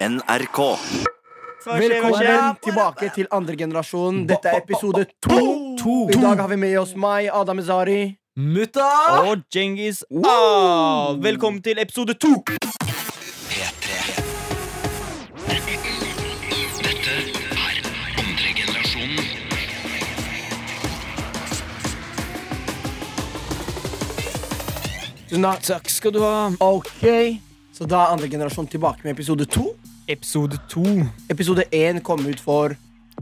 NRK. Velkommen tilbake til andre generasjon. Dette er episode to. I dag har vi med oss meg, Adam Ezari. Mutta! Og Djengis ah, Velkommen til episode to! Tusen takk. Takk skal du ha. Ok, så da er andre generasjon tilbake med episode to. Episode to. Episode én kom ut for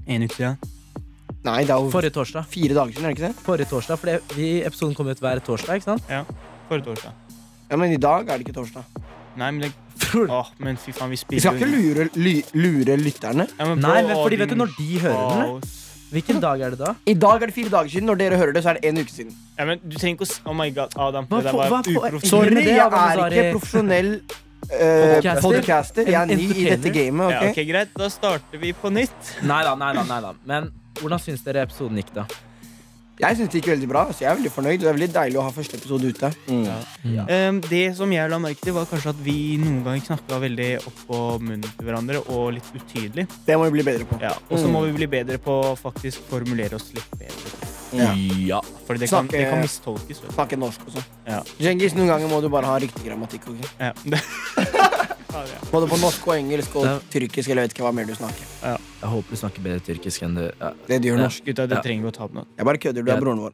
En uke siden. Nei, det er jo Forrige torsdag. fire dager siden. er det ikke det? Forrige torsdag, for det- vi, Episoden kom ut hver torsdag. ikke sant? Forrige torsdag. Ja, Men i dag er det ikke torsdag. Nei, men det Åh, men fy faen, vi Vi spiller skal ikke lure, ly, lure lytterne. Ja, men Nei, men fordi vet du når de hører den? eller? Hvilken dag er det da? I dag er det fire dager siden. Når dere hører det, så er det en uke siden. Ja, men du trenger ikke å s- Oh my god, Adam. Hva det der for- var hva for-. Sorry, det, jeg Adam er ikke profesjonell eh, Podcaster. Jeg er ny i dette gamet. gamet. Ja, ok? Greit, da starter vi på nytt. Nei da, nei da. nei da Men hvordan syns dere episoden gikk, da? Jeg syns det gikk veldig bra. Så jeg er veldig fornøyd. Det er veldig deilig å ha første episode ute. Um, det som jeg la merke til, var kanskje at vi noen ganger snakka veldig oppå munnen til hverandre og litt utydelig. Det må vi bli bedre på. Ja, og så Mm. må vi bli bedre på å faktisk formulere oss litt bedre. Ja. Ja. Fordi det kan, det kan mistolkes. Snakke norsk også. sånn. Ja. Djengis, noen ganger må du bare ha riktig grammatikk. Okay? Ja. Ja, ja. Både på norsk og engelsk og Ja. tyrkisk eller vet ikke hva mer du snakker. Jeg håper du snakker bedre tyrkisk enn du ja. Det du gjør Ja. norsk. Gutta, det Ja. trenger å ta opp nå. Jeg bare kødder. Du er Ja. broren vår.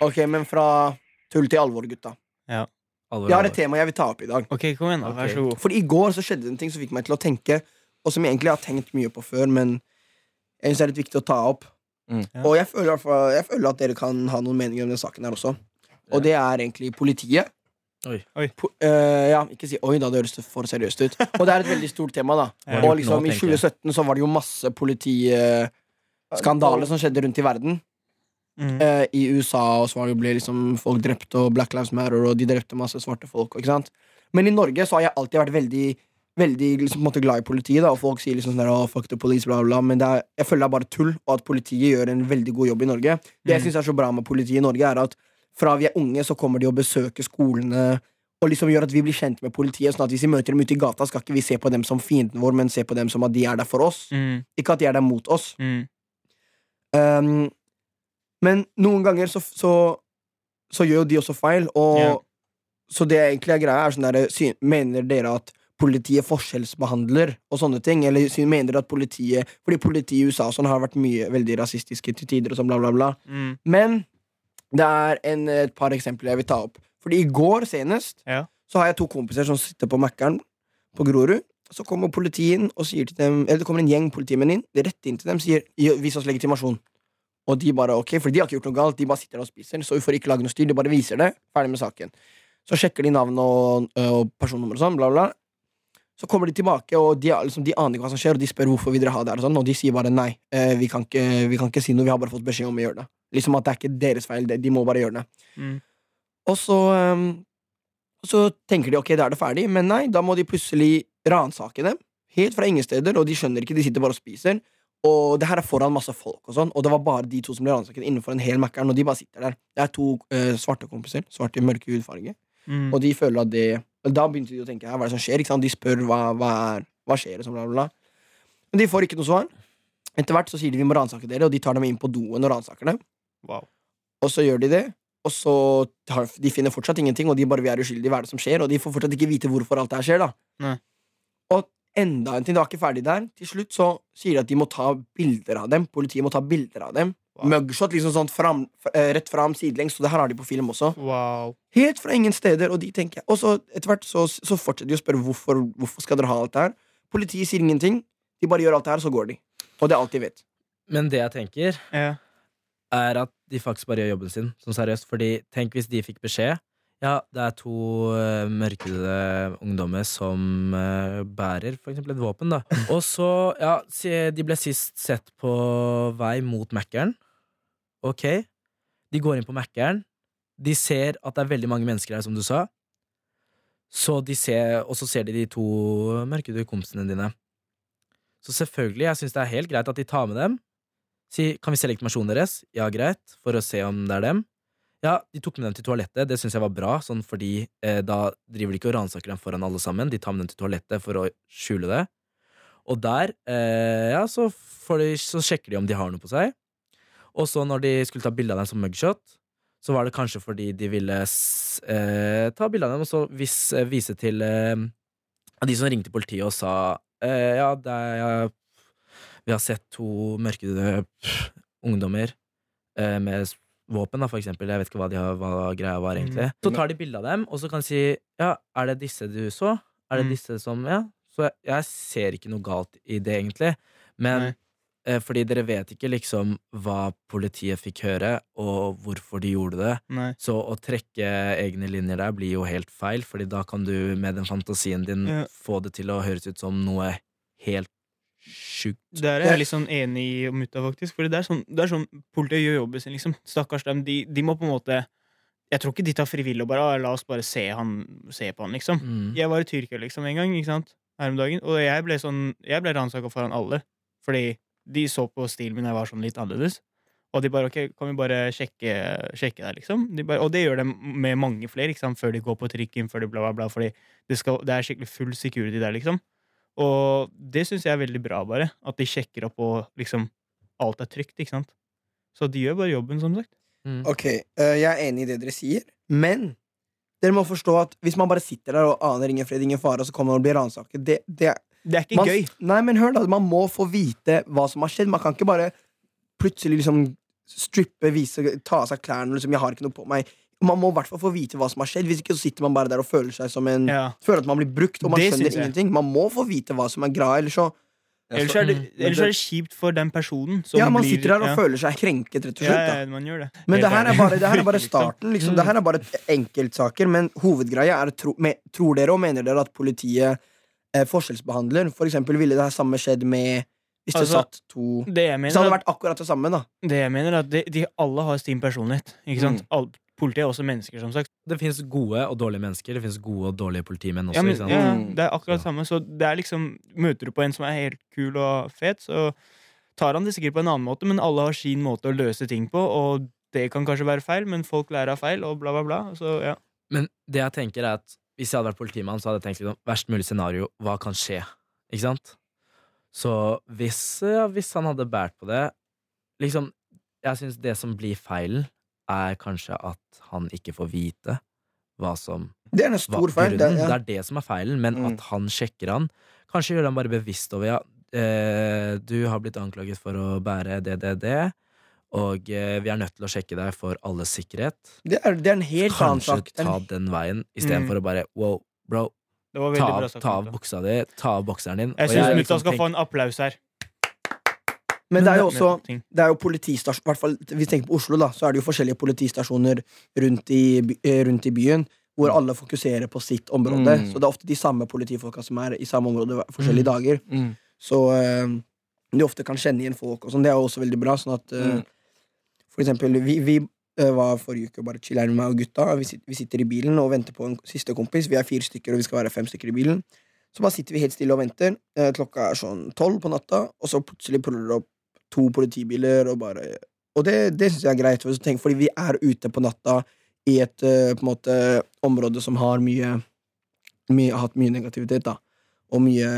Ok, men fra tull til alvor, gutta. Alvor, Jeg har et tema jeg vil ta opp i dag. Ok, kom igjen, da. Vær så god. For i går så skjedde det en ting som fikk meg til å tenke, og som jeg egentlig har tenkt mye på før, men jeg synes det er litt viktig å ta opp. Mm. Ja. Og jeg føler, i hvert fall- jeg føler at dere kan ha noen meninger om den saken her også. Og det er egentlig politiet. Oi. Oi. Po uh, ja, ikke si oi, da. Det høres for seriøst ut. Og det er et veldig stort tema, da. Ja. Og liksom, Nå, i 2017 så var det jo masse politiskandaler som skjedde rundt i verden. Mm. Uh, I USA og så var det jo ble liksom folk drept, og Black Lives Matter, og de drepte masse svarte folk. Ikke sant? Men i Norge så har jeg alltid vært veldig Veldig liksom, måte glad i politiet, da og folk sier liksom sånn der, oh, fuck the police, bla, bla. Men er, jeg føler det er bare tull, og at politiet gjør en veldig god jobb i Norge. Det jeg syns synes er så bra med politiet i Norge, er at fra vi er unge, så kommer de og besøker skolene. Og liksom gjør at vi blir kjent med politiet. Sånn at Hvis vi møter dem ute i gata, skal ikke vi se på dem som fienden vår, men se på dem som at de er der for oss. Mm. Ikke at de er der mot oss. Mm. Um, men noen ganger så, så, så gjør jo de også feil, og yeah. så det egentlig er greia, er sånn derre Mener dere at politiet forskjellsbehandler og sånne ting? Eller mener at politiet Fordi politiet i USA sånn har vært mye veldig rasistiske til tider og sånn, bla, bla, bla. Mm. Men det er en, et par eksempler jeg vil ta opp. Fordi i går senest Ja. så har jeg to kompiser som sitter på Mækkern på Grorud. Så kommer politiet inn og sier til dem Eller det kommer en gjeng politimenn inn rett inn til dem sier vis oss legitimasjon. Og de bare ok, for de har ikke gjort noe galt. De bare sitter der og spiser. Så vi får ikke lage noe styr. De bare viser det. Ferdig med saken. Så sjekker de navn og, og personnummer og sånn. Bla, bla. Så kommer de tilbake, og de, liksom, de aner ikke hva som skjer, og de spør hvorfor vil dere ha det her, og sånn, og de sier bare nei. Eh, vi, kan ikke, vi kan ikke si noe. Vi har bare fått beskjed om å gjøre det. Liksom at det er ikke deres feil. De må bare gjøre det. Mm. Og så, ehm, så tenker de ok, da er det ferdig, men nei, da må de plutselig ransake dem. Helt fra ingen steder, og de skjønner ikke, de sitter bare og spiser. Og det her er foran masse folk, og sånn Og det var bare de to som ble ransaket innenfor en hel Mækkern, og de bare sitter der. Det er to uh, svarte kompiser, svarte i mørke hudfarge, Mm. og de føler at det Da begynte de å tenke, hva er det som skjer? De spør hva, hva, er, hva skjer, bla, bla, bla. Men de får ikke noe svar. Etter hvert så sier de vi må ransake dere, og de tar dem inn på doen og ransaker dem. Wow. Og så gjør de det, og så tar, de finner fortsatt ingenting, og de bare vi er uskyldige, hva er det som skjer? Og de får fortsatt ikke vite hvorfor alt det her skjer, da. Nei. Og enda en ting, det var ikke ferdig der. Til slutt så sier de at de må ta bilder av dem. Politiet må ta bilder av dem. Wow. Mugshot, liksom sånn fram, eh, rett fram sidelengs, så det her har de på film også. wow. Helt fra ingen steder, og de tenker Og så etter hvert så, så fortsetter de å spørre hvorfor, hvorfor skal dere ha alt det her. Politiet sier ingenting. De bare gjør alt det her, så går de. Og det er alt de vet. Men det jeg tenker, Ja. er at de faktisk bare gjør jobben sin. Sånn seriøst. Fordi tenk hvis de fikk beskjed Ja, det er to uh, mørkede ungdommer som uh, bærer for eksempel et våpen, da. Og så, ja, de ble sist sett på vei mot Mækkern. Ok. De går inn på Mækkern. De ser at det er veldig mange mennesker her, som du sa. Så de ser, og så ser de de to mørkede kompisene dine. Så selvfølgelig, jeg syns det er helt greit at de tar med dem. Si, kan vi se legitimasjonen deres? Ja, greit, for å se om det er dem. Ja, de tok med dem til toalettet. Det syns jeg var bra, sånn fordi eh, da driver de ikke og ransaker dem foran alle sammen. De tar med dem til toalettet for å skjule det. Og der, eh, ja, så, de, så sjekker de om de har noe på seg. Og så når de skulle ta bilde av dem som mugshot, så var det kanskje fordi de ville eh, ta bilde av dem og så vis, eh, vise til eh, de som ringte politiet og sa eh, ja, er, ja, vi har sett to mørkede ungdommer eh, med våpen, da, for eksempel. Jeg vet ikke hva, de har, hva greia var, egentlig. Så tar de bilde av dem, og så kan de si ja, er det disse du så? Er det Mm. disse som Ja. Så jeg, jeg ser ikke noe galt i det, egentlig. Men Nei. Eh, fordi dere vet ikke liksom hva politiet fikk høre, og hvorfor de gjorde det. Nei. Så å trekke egne linjer der blir jo helt feil, Fordi da kan du med den fantasien din Ja. få det til å høres ut som noe helt sjukt. Der er jeg litt sånn enig i mutta, faktisk. For det er sånn, det er sånn politiet gjør jobben sin, liksom. Stakkars dem. De, de må på en måte Jeg tror ikke de tar frivillig og bare «Ah, La oss bare se, han, se på han, liksom. Mm. Jeg var i Tyrkia liksom en gang, ikke sant? Her om dagen. Og jeg ble sånn Jeg ble ransaka foran alle. Fordi de så på stilen min da jeg var sånn litt annerledes. Og de bare OK, kan vi bare sjekke, sjekke deg, liksom? De bare, og det gjør de med mange flere, ikke sant? Før de går på trikken, før de bla, bla, bla. Fordi det, skal, det er skikkelig full security der, liksom. Og det syns jeg er veldig bra, bare. At de sjekker opp og liksom Alt er trygt, ikke sant? Så de gjør bare jobben, som sagt. Mm. Ok, eh, jeg er enig i det dere sier, men dere må forstå at hvis man bare sitter der og aner ingen fred, ingen fare, og så kommer man og blir ransaket det, det, Det er ikke man, gøy. Nei, men hør da, man må få vite hva som har skjedd. Man kan ikke bare plutselig liksom strippe, vise, ta av seg klærne liksom, 'Jeg har ikke noe på meg'. Man må i hvert fall få vite hva som har skjedd. Hvis ikke så sitter man bare der og føler seg som en Ja. Føler at man blir brukt, og man Det skjønner ingenting. Man må få vite hva som er greia, ellers så Ellers er, det, Mm. ellers er det kjipt for den personen som Ja, man blir sitter der og ja. føler seg krenket, rett og slett. da ja, man gjør det. Men det her, er bare, det her er bare Liksom. starten. Liksom. Det her er bare enkeltsaker. Men hovedgreia er tro, me, Tror dere og mener dere at politiet eh, forskjellsbehandler? For eksempel ville det her samme skjedd med Hvis det Altså, satt to Det jeg Hvis det hadde vært akkurat det samme, da. det jeg mener er at de, de alle har sin personlighet. Ikke sant? Mm. Alle, politiet er også mennesker, som sagt. Det fins gode og dårlige mennesker. Det fins gode og dårlige politimenn også. Ja, men, ikke sant? ja, ja, Mm. det er akkurat det samme. Så det er liksom Møter du på en som er helt kul og fet, så tar han det sikkert på en annen måte, men alle har sin måte å løse ting på, og det kan kanskje være feil, men folk lærer av feil, og bla, bla, bla. Så ja. Men det jeg tenker er at hvis jeg hadde vært politimann, så hadde jeg tenkt liksom, verst mulig scenario, hva kan skje? Ikke sant? Så hvis, ja, hvis han hadde båret på det Liksom, jeg syns det som blir feilen, er kanskje at han ikke får vite hva som Det er en hva, feil. Det, ja. det er det som er feilen, men Mm. at han sjekker han. Kanskje gjør han bare bevisst over ja, eh, du har blitt anklaget for å bære det, det, det, og eh, vi er nødt til å sjekke deg for alles sikkerhet. det, er, det er en helt annen Kanskje sak. Er ta en- den veien, istedenfor å bare wow, bro, Det var ta veldig bra av, sagt. ta av Mutta. buksa di, ta av bokseren din. Jeg Og syns jeg mutta liksom skal tenk- få en applaus her. Men det er jo også Ting. Det er jo politistasjon hvert fall, Hvis vi tenker på Oslo, da Så er det jo forskjellige politistasjoner rundt i, by- eh, rundt i byen. Hvor alle fokuserer på sitt område. Mm. Så det er ofte de samme politifolka som er i samme område hver- forskjellige Mm. dager. Mm. Så eh, de ofte kan kjenne igjen folk og sånn. Det er jo også veldig bra. Sånn at eh, Mm. For eksempel, vi, vi eh, var forrige uke bare chiller'n med meg og gutta. Vi, sit, vi sitter i bilen og venter på en siste kompis. Vi er fire stykker, og vi skal være fem stykker i bilen. Så bare sitter vi helt stille og venter. Eh, klokka er sånn tolv på natta, og så plutselig puller det opp to politibiler og bare Og det, det syns jeg er greit, fordi vi er ute på natta i et eh, på en måte område som har mye, mye hatt mye negativitet, da. Og mye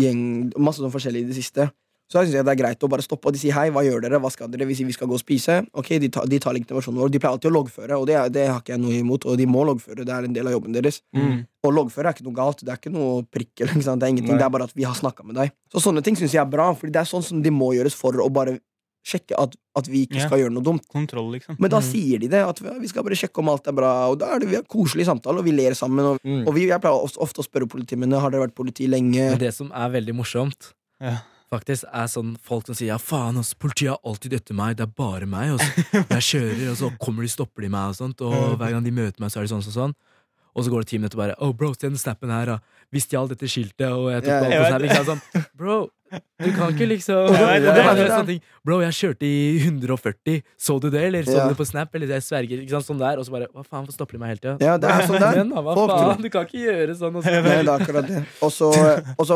gjeng Masse sånn forskjellig i det siste. Så da synes jeg det er greit å bare stoppe, og de sier hei, hva gjør dere, hva skal dere? Vi sier vi skal gå og spise. Ok, De, tar- de tar legitimasjonen vår. De pleier alltid å loggføre, og det, er- det har ikke jeg noe imot. Og de må loggføre, det er en del av jobben deres. Mm. Og loggføre er ikke noe galt. Det er ikke noe prikk. Eller, ikke sant? Det er ingenting, Nei. det er bare at vi har snakka med deg. Så sånne ting syns jeg er bra, Fordi det er sånn som de må gjøres for å bare sjekke at, at vi ikke Ja. skal gjøre noe dumt. Kontroll, liksom. Men da Mm. sier de det, at vi vi skal bare sjekke om alt er bra. Og da er det vi har koselig samtale, og vi ler sammen. Og, Mm. og vi, jeg pleier ofte, ofte å spørre politimennene har dere vært politi lenge. Det som er veldig morsomt, Ja. Faktisk, er sånn folk som sier ja, faen, ass, politiet har alltid etter meg, det er bare meg. Og så, jeg kjører, og så kommer de, stopper de meg, og sånt, og hver gang de møter meg, så er de sånn og sånn. Og så går det ti minutter og bare Oh, bro, se den snappen her, da. Vi stjal dette skiltet, og jeg tok yeah, på alt sant? Sånn, bro, du kan ikke liksom Og det- Det og det. Bro, jeg kjørte i 140. Så du det, eller? Så Ja. du det på Snap? Eller jeg sverger. Ikke sant? Sånn der. Og så bare Hva faen, hvorfor stopper de meg hele tida? Ja, det er sånn det er. Men, da, hva Folk tror- faen? Du kan ikke gjøre sånn. Og så. Nei, det er akkurat det. Og så, og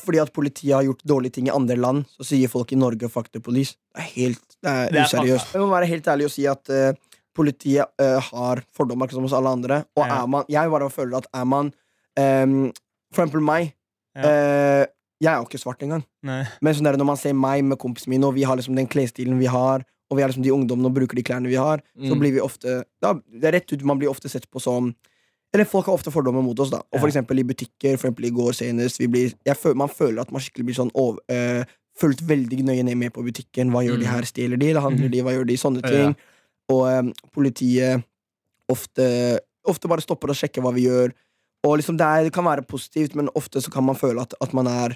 fordi at politiet har gjort dårlige ting i andre land, så sier folk i Norge 'fuck the police'. Det er helt det er er useriøst. Jeg må være helt ærlig og si at eh, politiet uh, har fordommer som hos alle andre. Og Ja. er man Jeg bare føler at er man um, For eksempel meg. Ja. Uh, jeg er jo ikke svart engang. Nei. Men sånn der, når man ser meg med kompisene mine, og vi har liksom den klesstilen vi har, og vi har liksom de ungdommene og bruker de klærne vi har, så Mm. blir vi ofte da, Det er rett ut, man blir ofte sett på som Eller folk har ofte fordommer mot oss, da. Og for Ja. eksempel i butikker, for eksempel i går senest vi blir, føler, Man føler at man skikkelig blir sånn over, øh, Fulgt veldig nøye ned med på butikken. Hva gjør de Mm. her? Stjeler de, eller handler mm. de? Hva gjør de? Sånne Ja. Og politiet ofte, ofte bare stopper og sjekker hva vi gjør. Og liksom det, er, det kan være positivt, men ofte så kan man føle at, at man er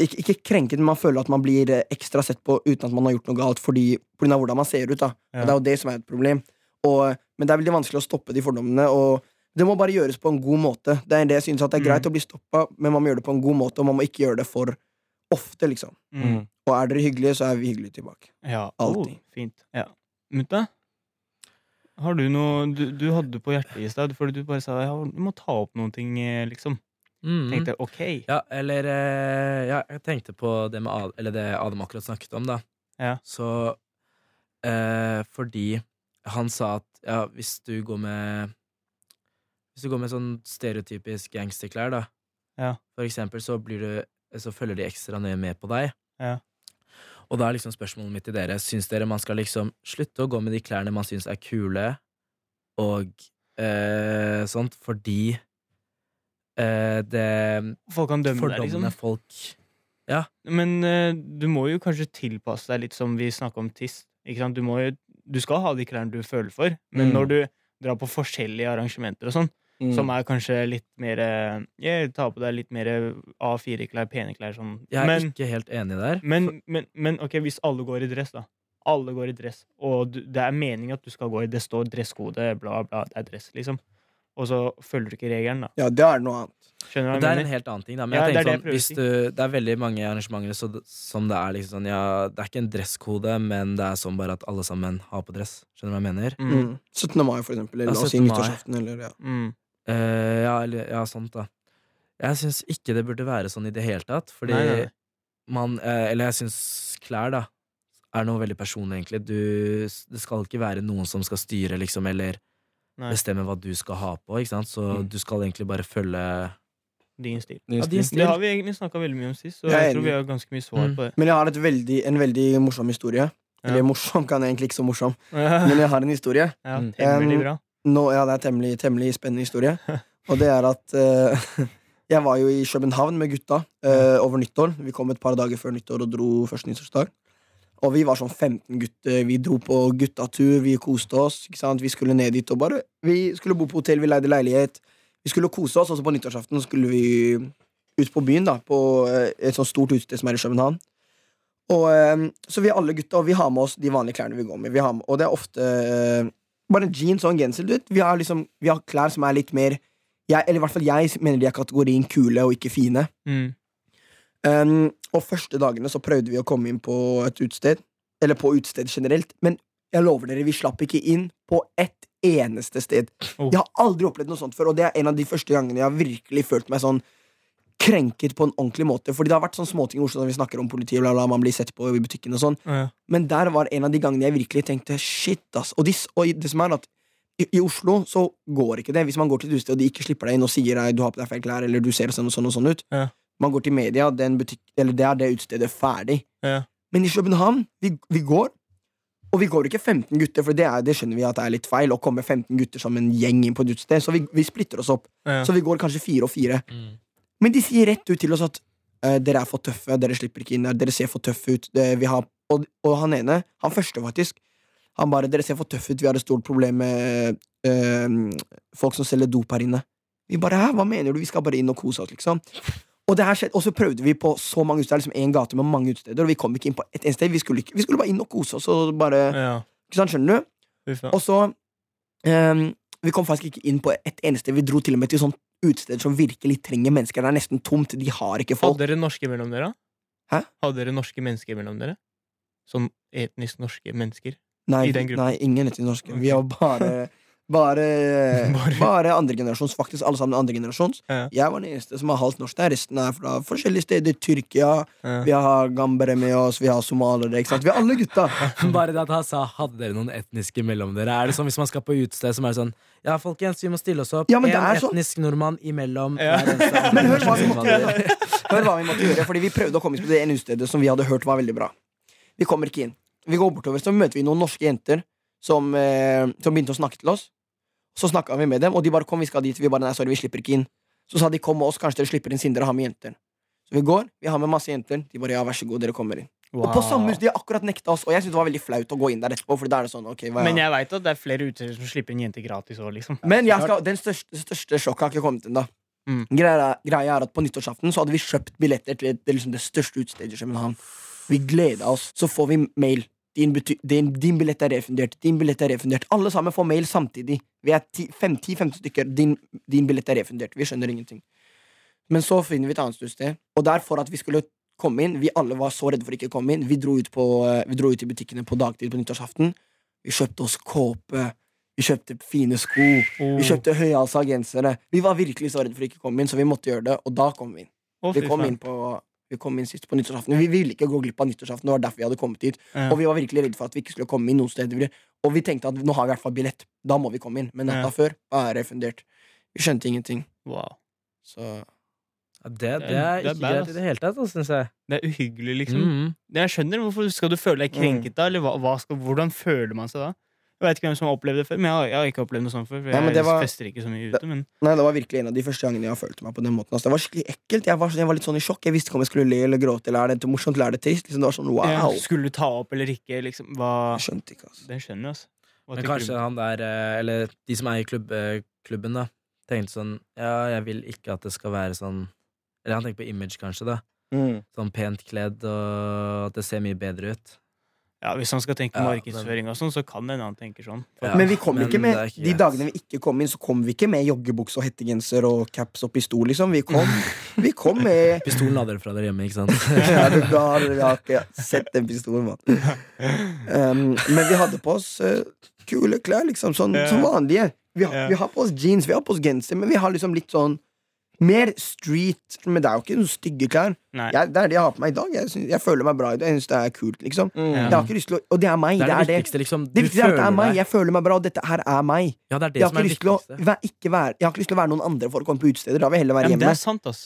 ikke, ikke krenket, men man føler at man blir eh, ekstra sett på uten at man har gjort noe galt, fordi, på grunn av hvordan man ser ut. da Ja. Og Det er jo det som er et problem. Og, men det er veldig vanskelig å stoppe de fordommene. Og det må bare gjøres på en god måte. Det er det jeg synes at det er greit Mm. å bli stoppa, men man må gjøre det på en god måte, og man må ikke gjøre det for ofte. liksom Mm. Og er dere hyggelige, så er vi hyggelige tilbake. Ja, Alltid. Oh, fint. Ja. Mutta, har du noe du, du hadde på hjertet i stad? Fordi du bare sa ja, du må ta opp noen ting, eh, liksom. Mm. Tenkte ok. Ja, eller eh, Ja, jeg tenkte på det med Ad, Eller det Adam akkurat snakket om, da. Ja. Så eh, fordi han sa at ja, hvis du går med Hvis du går med sånn stereotypisk gangsterklær, da, Ja. for eksempel, så blir du Så følger de ekstra nøye med på deg. Ja. Og da er liksom spørsmålet mitt til dere Syns dere man skal liksom slutte å gå med de klærne man syns er kule, og eh, sånt, fordi eh, det Folk kan dømme deg, liksom. folk Men eh, du må jo kanskje tilpasse deg litt som vi snakka om tiss. Ikke sant? Du, må jo, du skal ha de klærne du føler for, men Mm. når du drar på forskjellige arrangementer og sånn, Mm. som er kanskje litt mer eh, Jeg tar på deg litt mer A4-klær, pene klær, sånn. Jeg er Men, ikke helt enig der. men, men, men ok, hvis alle går i dress, da. Alle går i dress, og du, det er meningen at du skal gå i Det står dresskode, bla, bla, det er dress, liksom. Og så følger du ikke regelen, da. Ja, det er noe annet. Det er en helt annen ting, da. Men Ja, jeg er tenker det jeg sånn, hvis du, det er veldig mange arrangementer så, som det er liksom sånn Ja, det er ikke en dresskode, men det er sånn bare at alle sammen har på dress. Skjønner du hva jeg mener? Mm. Mm. 17. mai, for eksempel. Eller Ja, la oss si 17. mai. nyttårsaften. Eller, ja. Mm. Eh, ja, eller, ja, sant, da. Jeg syns ikke det burde være sånn i det hele tatt, fordi Nei, nei, nei. man uh, Eller jeg syns klær, da, er noe veldig personlig, egentlig. Du, det skal ikke være noen som skal styre, liksom, eller Nei, bestemme hva du skal ha på, ikke sant? Så Mm. du skal egentlig bare følge din stil. Din Ja, din stil. Det har vi egentlig snakka veldig mye om sist, så Jeg jeg tror vi har ganske mye svar Mm. på det. Men jeg har et veldig, en veldig morsom historie. Eller morsom kan jeg egentlig ikke så morsom, men jeg har en historie. Ja, Um, bra. Nå, ja, det er temmelig, temmelig spennende historie. Og det er at uh, Jeg var jo i København med gutta uh, over nyttår. Vi kom et par dager før nyttår og dro første nyttårsdag. Og vi var sånn 15 gutter. Vi dro på guttatur, vi koste oss. Vi skulle ned dit og bare Vi skulle bo på hotell, vi leide leilighet. Vi skulle kose oss, og så på nyttårsaften skulle vi ut på byen, da. På eh, et sånt stort utested som er i København. Og, uh, så vi er alle gutta, og vi har med oss de vanlige klærne vi går med. Vi har med, og det er ofte bare jeans og en genser. Du vet. Vi, har liksom, vi har klær som er litt mer jeg, Eller i hvert fall jeg mener de er kategorien kule og ikke fine. Mm. Um, og første dagene så prøvde vi å komme inn på et utested. Eller på utested generelt. Men jeg lover dere, vi slapp ikke inn på ett eneste sted. Oh. Jeg har aldri opplevd noe sånt før, og det er en av de første gangene jeg har virkelig følt meg sånn krenket på en ordentlig måte. Fordi det har vært sånn småting i Oslo når vi snakker om politiet, bla, bla, man blir sett på i butikken og sånn. Ja. Men der var en av de gangene jeg virkelig tenkte shit, ass. Og, de, og det som er at i, i Oslo så går ikke det. Hvis man går til et utested og de ikke slipper deg inn og sier du har på deg feil klær, eller du ser sånn og sånn og sånn ut, Ja. man går til media, den butikk, eller det er det utestedet ferdig. Ja. Men i København, vi, vi går, og vi går ikke 15 gutter, for det, er, det skjønner vi at det er litt feil å komme 15 gutter som en gjeng inn på et utested, så vi, vi splitter oss opp. Ja. Så vi går kanskje fire og fire. Men de sier rett ut til oss at uh, dere er for tøffe, dere slipper ikke inn der, dere ser for tøffe ut. Det, vi har, og, og han ene, han første faktisk, han bare 'Dere ser for tøffe ut, vi har et stort problem med uh, folk som selger dop her inne'. Vi bare 'hæ, hva mener du, vi skal bare inn og kose oss', liksom. Og her og så prøvde vi på så mange utesteder, liksom en gate med mange utesteder, og vi kom ikke inn på et eneste sted. Vi skulle, ikke, vi skulle bare inn og kose oss og bare ja. Ikke sant, skjønner du? Og så um, Vi kom faktisk ikke inn på et eneste. Vi dro til og med til sånn utesteder som virkelig trenger mennesker. Det er nesten tomt. De har ikke folk. Hadde dere norske mellom dere? Hæ? Hadde dere norske mennesker mellom dere? Som etnisk norske mennesker? Nei, nei ingen etter norske. Vi har var bare Bare, Bare- bare andregenerasjons, faktisk alle sammen andregenerasjons. Ja. Jeg var den eneste som har halvt norsk der. Resten er fra forskjellige steder. Tyrkia, Ja. vi har gambere med oss, vi har somalere. Ikke sant? Vi har alle gutta. Bare det at han sa 'hadde dere noen etniske mellom dere'? Er det sånn hvis man skal på utested, som er sånn Ja, folkens, vi må stille oss opp. Ja, en etnisk sånn- nordmann imellom Ja. Men hør hva vi måtte gjøre. Hør hva vi måtte gjøre Fordi vi prøvde å komme inn på det ene utestedet som vi hadde hørt var veldig bra. Vi kommer ikke inn. Vi går bortover, så møter vi noen norske jenter som, eh, som begynte å snakke til oss. Så snakka vi med dem, og de bare 'kom, vi skal dit'. Vi bare 'nei, sorry, vi slipper ikke inn'. Så sa de 'kom med oss, kanskje dere slipper inn siden dere har med jenter'. Så vi går, vi har med masse jenter. De bare 'ja, vær så god, dere kommer inn'. Og på samme De har akkurat nekta oss, og jeg syntes det var veldig flaut å gå inn der etterpå. Fordi da er det sånn, ok, hva Men jeg veit at det er flere utesteder som slipper inn jenter gratis òg, liksom. Men skal, den største, største sjokket har ikke kommet ennå. Mm. Greia, greia er at på nyttårsaften så hadde vi kjøpt billetter til det, liksom det største utestedet i København. Vi gleda oss. Så får vi mail. Din, din, din billett er refundert. Din billett er refundert. Alle sammen får mail samtidig. Vi er 10-15 stykker. Din, din billett er refundert. Vi skjønner ingenting. Men så finner vi et annet sted. Og der for at vi skulle komme inn Vi alle var så redde for ikke å komme inn. Vi dro ut, på, eh, vi dro ut i butikkene på dagtid på nyttårsaften. Vi kjøpte oss kåpe. Vi kjøpte fine sko. Oh. Vi kjøpte høyhalsa gensere. Vi var virkelig så redde for ikke å komme inn, så vi måtte gjøre det, og da kom vi inn. Oh, Vi kom inn, på, vi kom inn sist på nyttårsaften. Vi ville ikke gå glipp av nyttårsaften, det var derfor vi hadde kommet hit. Ja. Og vi var virkelig redde for at vi ikke skulle komme inn noen steder. Og vi tenkte at nå har vi i hvert fall billett, da må vi komme inn. Men natta Ja. før er refundert. Vi skjønte ingenting. Wow. Så Ja, det, det er Det er ikke greit i det hele tatt, syns jeg. Det er uhyggelig, liksom. Mhm. Jeg skjønner hvorfor Skal du føle deg krenket da? Eller hva, hva skal, hvordan føler man seg da? Jeg vet ikke hvem som har opplevd det før, men jeg har, jeg har ikke opplevd noe sånt før. For jeg nei, var- fester ikke så mye ute, men Nei, det var virkelig en av de første gangene jeg har følt meg på den måten. Altså, det var skikkelig ekkelt. Jeg var, jeg var litt sånn i sjokk. Jeg visste ikke om jeg skulle le eller gråte. Eller er det morsomt eller er det trist? Liksom, det var sånn wow. ja, Skulle du ta opp eller ikke? Liksom, hva Jeg skjønte ikke, altså. Den skjønner jeg, altså. Hva Men kanskje han der, eh, eller de som eier klubb, eh, klubben, da, tenkte sånn Ja, jeg vil ikke at det skal være sånn Eller han tenker på image, kanskje, da. Mm. Sånn pent kledd, og at det ser mye bedre ut. Ja, Hvis han skal tenke Ja, markedsføring og sånn, så kan en annen tenke sånn. Ja, men vi kom men ikke med ikke De dagene vi ikke kom inn, så kom vi ikke med joggebukse og hettegenser og caps og pistol, liksom. Vi kom, vi kom med Pistolen hadde dere fra dere hjemme, ikke sant? ja, du, da har vi ikke sett den pistolen, mann. Um, men vi hadde på oss uh, kule klær, liksom. Sånn, Ja. Som vanlige. Vi har, Ja. vi har på oss jeans, vi har på oss genser, men vi har liksom litt sånn mer street. Men det er jo ikke noen stygge klær. Jeg, det er det jeg har på meg i dag. Jeg, synes, jeg føler meg bra i det. Jeg synes det er kult, liksom. Mm. Jeg har ikke lyst til å Og det er meg. Det Det er det det. viktigste, liksom. Det viktigste er at det er meg. Jeg føler meg bra, og dette her er meg. Ja, det er det Jeg har som ikke er lyst til å, være, ikke være, jeg har ikke lyst til å være noen andre for å komme på utesteder. Da vil jeg heller Ja, hjemme. det er sant, ass.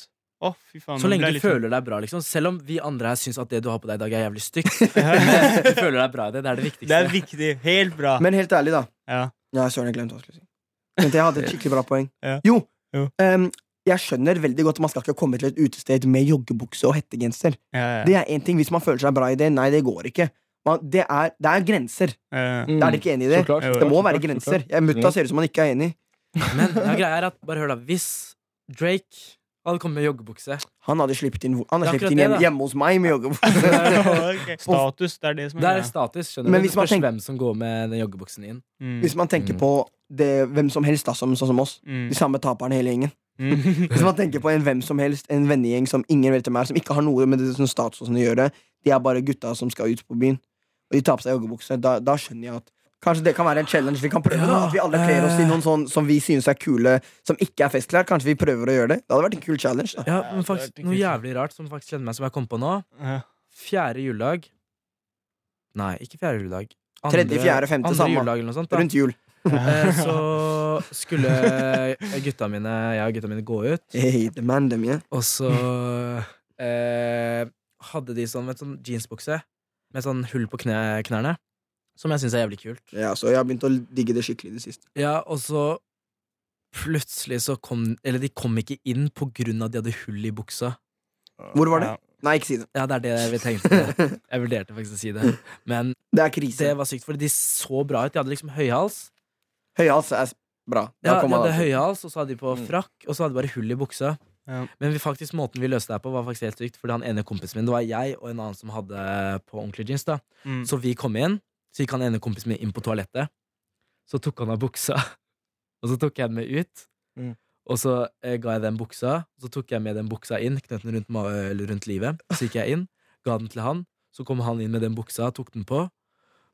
Fy faen. Så lenge du sånn- føler deg bra, liksom. Selv om vi andre her syns at det du har på deg i dag, er jævlig stygt. Du føler deg bra i det. Det er det viktigste. Det er viktig. Helt bra. Men helt ærlig, da. Ja. Ja, søren, jeg glemte hva jeg skulle si. Jeg hadde et skikkelig bra poeng. Ja. Jo, Jo. ehm, jeg skjønner veldig godt at man skal ikke komme til et utested med joggebukse og hettegenser. Ja, ja. Det er én ting. Hvis man føler seg bra i det, nei, det går ikke. Man, det, er, det er grenser. Ja. Det er ikke enig i det? Det må være klart, grenser. Mutta ser ut som han ikke er enig. Men ja, greia er at, bare hør da, hvis Drake hadde kommet med joggebukse Han hadde sluppet inn, han hadde sluppet inn hjemme, hjemme hos meg med joggebukse. okay. Status, det er det som er, Det er er status, skjønner Men du. Hvis man tenker- hvem som går med den joggebuksen inn. Mm. Hvis man tenker Mm. på det, hvem som helst, da, som, sånn som oss. Mm. De samme taperne hele gjengen. Mm. Hvis man tenker på en hvem som helst, en vennegjeng som ingen vet hvem er, som ikke har noe med det statusen status å gjøre, de er bare gutta som skal ut på byen, og de tar på seg joggebukse, da, da skjønner jeg at Kanskje det kan være en challenge vi kan prøve. Ja, At vi alle kler oss i eh. noen sånn som vi synes er kule, som ikke er festklær. Kanskje vi prøver å gjøre det. Det hadde vært en kul challenge. da Ja, men faktisk Noe jævlig rart som faktisk kjenner meg, som jeg kom på nå. Fjerde juledag Nei, ikke fjerde juledag. Tredje, fjerde, femte, andre samme. juledag eller noe sånt. Da. Rundt jul. Eh, så skulle gutta mine, jeg og gutta mine gå ut, Hey, the man, them, yeah. og så eh, hadde de sånn, vet, sånn jeansbukse med sånn hull på kne, knærne. Som jeg syns er jævlig kult. Ja, så jeg har begynt å digge det skikkelig i det siste. Ja, og så plutselig så kom Eller de kom ikke inn på grunn av at de hadde hull i buksa. Hvor var det? Ja. Nei, ikke si det. Ja, det er det vi tenkte. Jeg vurderte faktisk å si det. Men Det er krise. det var sykt, fordi de så bra ut. De hadde liksom høyhals. Høyhals er bra. Da Ja, ja, kommer hadde han alltid. høyhals, og så hadde de på Mm. frakk, og så hadde de bare hull i buksa. Ja. Men vi faktisk måten vi løste det her på, var faktisk helt sykt. Fordi han ene kompisen min, det var jeg og en annen som hadde på ordentlige jeans. da Mm. Så vi kom inn, så gikk han ene kompisen min inn på toalettet. Så tok han av buksa, og så tok jeg den med ut. Mm. Og så eh, ga jeg den buksa, og så tok jeg med den buksa inn, knøt den rundt, ma- eller rundt livet. Så gikk jeg inn, ga den til han. Så kom han inn med den buksa, tok den på.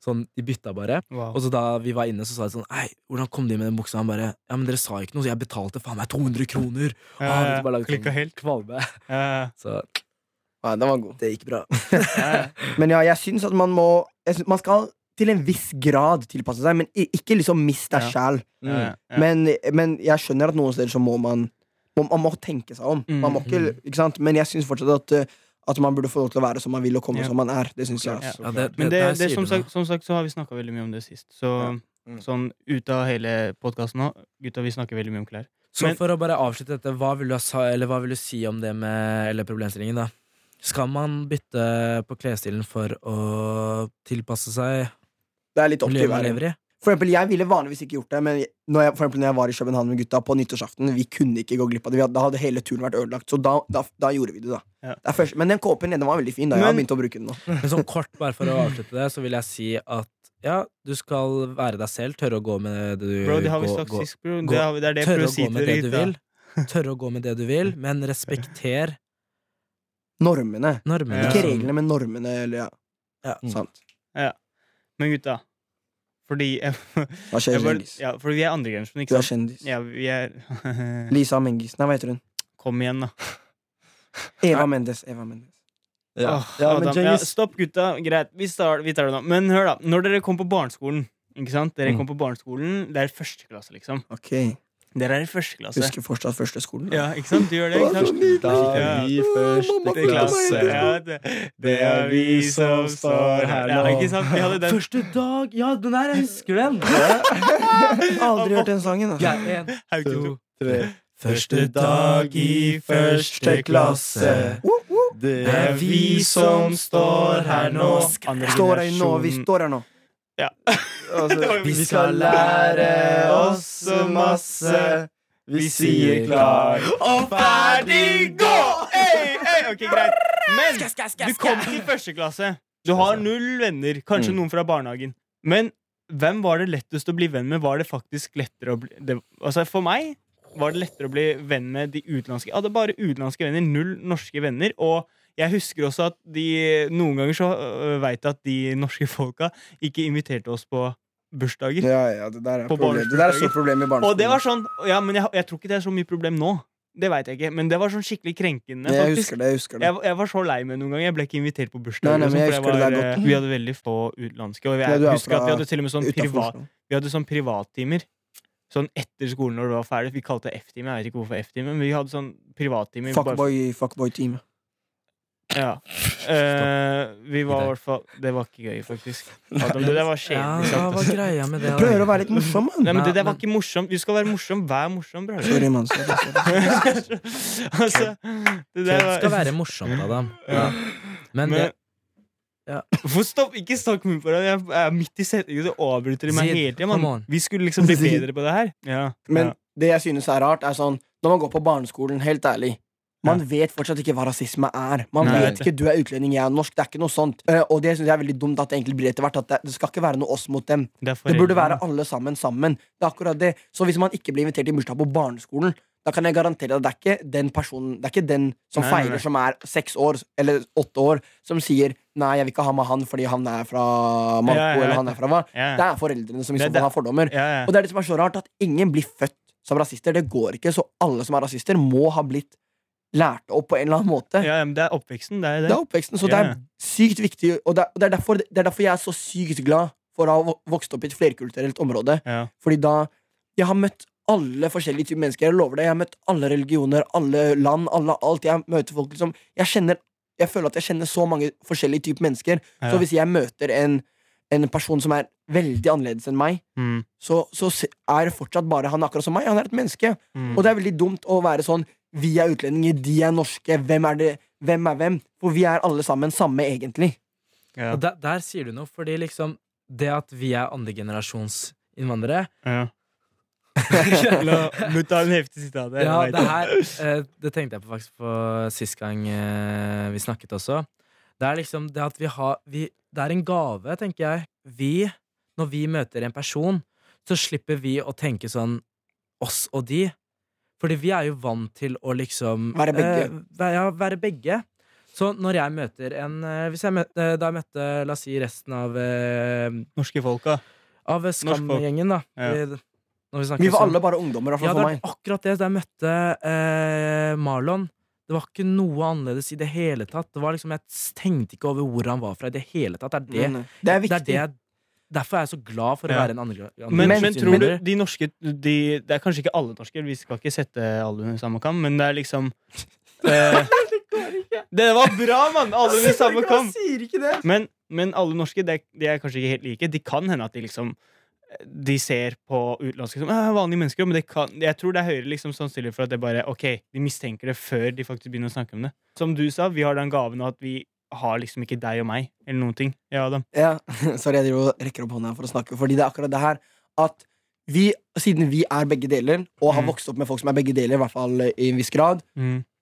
Sånn, De bytta bare. Wow. Og så da vi var inne, så sa de sånn Ei, hvordan kom de med den buksa? Han bare Ja, men dere sa ikke noe, så jeg betalte faen meg 200 kroner! Ja, Ah, ja, bare lagde sånn helt. Kvalme. Eh. Så Nei, den var god. det gikk bra. Men ja, jeg syns at man må jeg synes, Man skal til en viss grad tilpasse seg, men ikke liksom mist deg Ja. sjæl. ja, ja, ja. Men, men jeg skjønner at noen steder så må man Man må tenke seg om. Man må ikke, ikke sant? Men jeg syns fortsatt at, uh, at man burde få lov til å være som man vil, og komme Ja. som man er. Det syns jeg. Altså. Ja, det, Men det, det, som, sagt, som sagt så har vi snakka veldig mye om det sist. Så Mm. sånn ut av hele podkasten nå Gutta, vi snakker veldig mye om klær. Så Men- for å bare avslutte dette, hva vil du, ha eller hva vil du si om det med Eller problemstillingen, da? Skal man bytte på klesstilen for å tilpasse seg Det er litt opp til hver? For eksempel, jeg ville vanligvis ikke gjort det, men når jeg, for eksempel, når jeg var i København med gutta på nyttårsaften, vi kunne ikke gå glipp av det. Vi hadde, da hadde hele turen vært ødelagt. Så da, da, da gjorde vi det, da. Ja. Det først, men den kåpen den var veldig fin. da Jeg har begynt å bruke den nå. Men sånn kort, bare for å avslutte det, så vil jeg si at ja, du skal være deg selv, tørre å gå med det du Bro, det har vi gå- sagt gå- sist, bro. gå- Det, det er det jeg Tørre prøver å gå med til det du vil. Tørre å gå med det du vil, men respekter Normene. normene. Ja. Ikke reglene, men normene. Eller, ja. Ja. Sant. Men gutta, fordi jeg, Hva skjer, jeg bare, ja, Fordi vi er andregenerasjon, Du ikke er sant? kjendis. Ja, vi er Lisa Mengis. Nei, hva heter hun? Kom igjen, da. Eva Mendes. Eva Mendes. Ja. Åh, Ja, men Adam, ja, stopp, gutta. Greit, vi start, vi tar det nå. Men hør, da. Når dere kom på barneskolen Ikke sant? Dere Mm. kom på barneskolen, Det er første klasse, liksom. Ok. Dere er i første klasse. Husker fortsatt første skolen. da. Ja, ikke sant? Du gjør det, ikke sant? Da er vi første klasse. Ja, det, det er vi som står her nå. Ja, ikke sant? Vi hadde den. Første dag! Ja, den her, jeg husker den! Aldri hørt den sangen. Altså. Ja, en, to, Tre. Første dag i første klasse. Det er vi som står her nå. Står her nå, vi står her nå. Ja. Altså, vi skal lære oss så masse. Vi sier klar Og ferdig, gå! Hey, hey, ok, greit. Men du kom til første klasse. Du har null venner. Kanskje Mm. noen fra barnehagen. Men hvem var det lettest å bli venn med? Var det faktisk lettere å bli det, Altså For meg var det lettere å bli venn med de utenlandske. Jeg hadde bare utenlandske venner, null norske venner. Og jeg husker også at de noen ganger så øh, veit jeg at de norske folka ikke inviterte oss på bursdager. Ja, ja, det der er, problem. Det der er stort problem i barneskolen. Og det var sånn Ja, men jeg, jeg tror ikke det er så mye problem nå. Det veit jeg ikke. Men det var sånn skikkelig krenkende. jeg husker det. jeg husker det Jeg, jeg var så lei meg noen ganger. Jeg ble ikke invitert på bursdag. Eh, godt. Vi hadde veldig få utenlandske. Og jeg Ja, er husker at vi hadde til og med sånn privat Vi hadde sånn privattimer. Sånn etter skolen når det var ferdig. Vi kalte det F-time. Jeg vet ikke hvorfor F-time, men vi hadde sånn privattimer. bare- Fuckboy. Ja. Uh, vi var i hvert fall Det var ikke gøy, faktisk. Adam, det der var Ja, kjedelig hva var greia med det? Prøver å være litt morsom, mann. Nei, men Det der var ikke morsom. Vi skal være morsom. Vær morsom, bror. Sorry, mann. altså, det der var skal være morsom, Adam. Ja. Men, Men, det, ja. Hvorfor stopp? Ikke snakk mye på det. Jeg er midt i setningen, du avbryter de meg hele tida. come Vi skulle liksom bli bedre på det her. Ja. Men ja. det jeg synes er rart, er sånn Når man går på barneskolen, helt ærlig man vet fortsatt ikke hva rasisme er. Man Nei. vet ikke Du er utlending, jeg er norsk. Det er ikke noe sånt. Eh, og det synes jeg er veldig dumt at det egentlig blir etter hvert. At det, skal ikke være noe oss mot dem. Det, Det burde være alle sammen sammen. Det er akkurat det Så hvis man ikke blir invitert i bursdag på barneskolen, da kan jeg garantere at det er ikke den personen Det er ikke den som Nei, feirer nei. som er seks år eller åtte år, som sier 'nei, jeg vil ikke ha med han fordi han er fra Marokko', Ja, ja, ja. eller 'han er fra hva'. Det er foreldrene som liksom Det- det- har fordommer. Og det er det som er så rart, at ingen blir født som rasister. Det går ikke. Så alle som er rasister, må ha blitt lært opp på en eller annen måte. ja, men det er oppveksten. Det er det. Det er oppveksten, så Ja, det er sykt viktig. Og det er, er derfor, det er derfor jeg er så sykt glad for å ha vokst opp i et flerkulturelt område. Ja. Fordi da Jeg har møtt alle forskjellige typer mennesker. Jeg lover det. Jeg har møtt alle religioner, alle land, alle alt. Jeg møter folk liksom Jeg kjenner Jeg føler at jeg kjenner så mange forskjellige typer mennesker. Ja. Så hvis jeg møter en, en person som er veldig annerledes enn meg, Mm. så, så er det fortsatt bare han akkurat som meg. Han er et menneske. Mm. Og det er veldig dumt å være sånn Vi er utlendinger, de er norske. Hvem er det? Hvem er hvem? For vi er alle sammen samme, egentlig. ja. og der, der sier du noe, fordi liksom Det at vi er andregenerasjons innvandrere Ja. Nå tar ta en heftig sitat her. Ja, det her eh, Det tenkte jeg på faktisk på sist gang eh, vi snakket også. Det er liksom det at vi har vi, Det er en gave, tenker jeg. Vi, når vi møter en person, så slipper vi å tenke sånn oss og de. Fordi vi er jo vant til å liksom Være begge. eh, ja, være begge. Så når jeg møter en eh, Hvis jeg møtte, Da jeg møtte, la oss si, resten av eh, Norske folka. Av Skam-gjengen, da. Ja. Vi, vi Vi var alle bare ungdommer, i hvert Ja, for det Ja, er var akkurat det. Da jeg møtte eh, Marlon, det var ikke noe annerledes i det hele tatt. Det var liksom, Jeg tenkte ikke over hvor han var fra i det hele tatt. Det er det, eh, det er det, er det jeg, derfor er jeg så glad for å Ja. være en andre, andre Men, men, tror du de norske de, Det er kanskje ikke alle norske, vi skal ikke sette alle under samme kam, men det er liksom eh, Det var bra, mann! Alle under samme kam. Men, men alle norske de, de er kanskje ikke helt like. De kan hende at de liksom De ser på utenlandske som «Ah, vanlige mennesker, men det kan, jeg tror det er høyere liksom sannsynlig for at det bare Ok, de mistenker det før de faktisk begynner å snakke om det. Som du sa, vi har den gaven at vi har liksom ikke deg og meg, eller noen ting. Ja, Adam. Ja, sorry, jeg driver og rekker opp hånda for å snakke. Fordi det er akkurat det her at vi, siden vi er begge deler, og har Mm. vokst opp med folk som er begge deler, i hvert fall i en viss grad,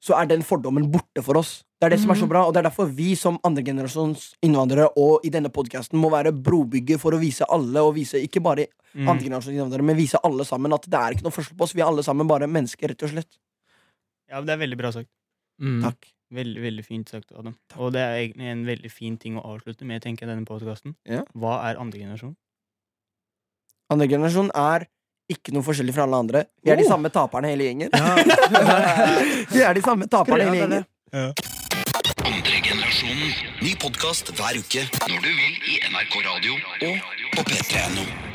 så er den fordommen borte for oss. Det er det som er så bra, og det er derfor vi som andregenerasjons innvandrere og i denne podkasten må være brobygger for å vise alle, og vise ikke bare Mm. andregenerasjons innvandrere, men vise alle sammen at det er ikke noe forskjell på oss. Vi er alle sammen bare mennesker, rett og slett. Ja, det er veldig bra sagt. Mm. Takk. Veldig, veldig fint sagt, Adam. Og det er egentlig en veldig fin ting å avslutte med, tenker jeg, denne podkasten. Ja. Hva er andre generasjon? Andregenerasjon er ikke noe forskjellig fra alle andre. Vi er de Oh. samme taperne hele gjengen. Ja. vi er de samme taperne hele gjengen. Andre generasjonen. Ny podkast hver uke når du vil i NRK Radio og på p3.no.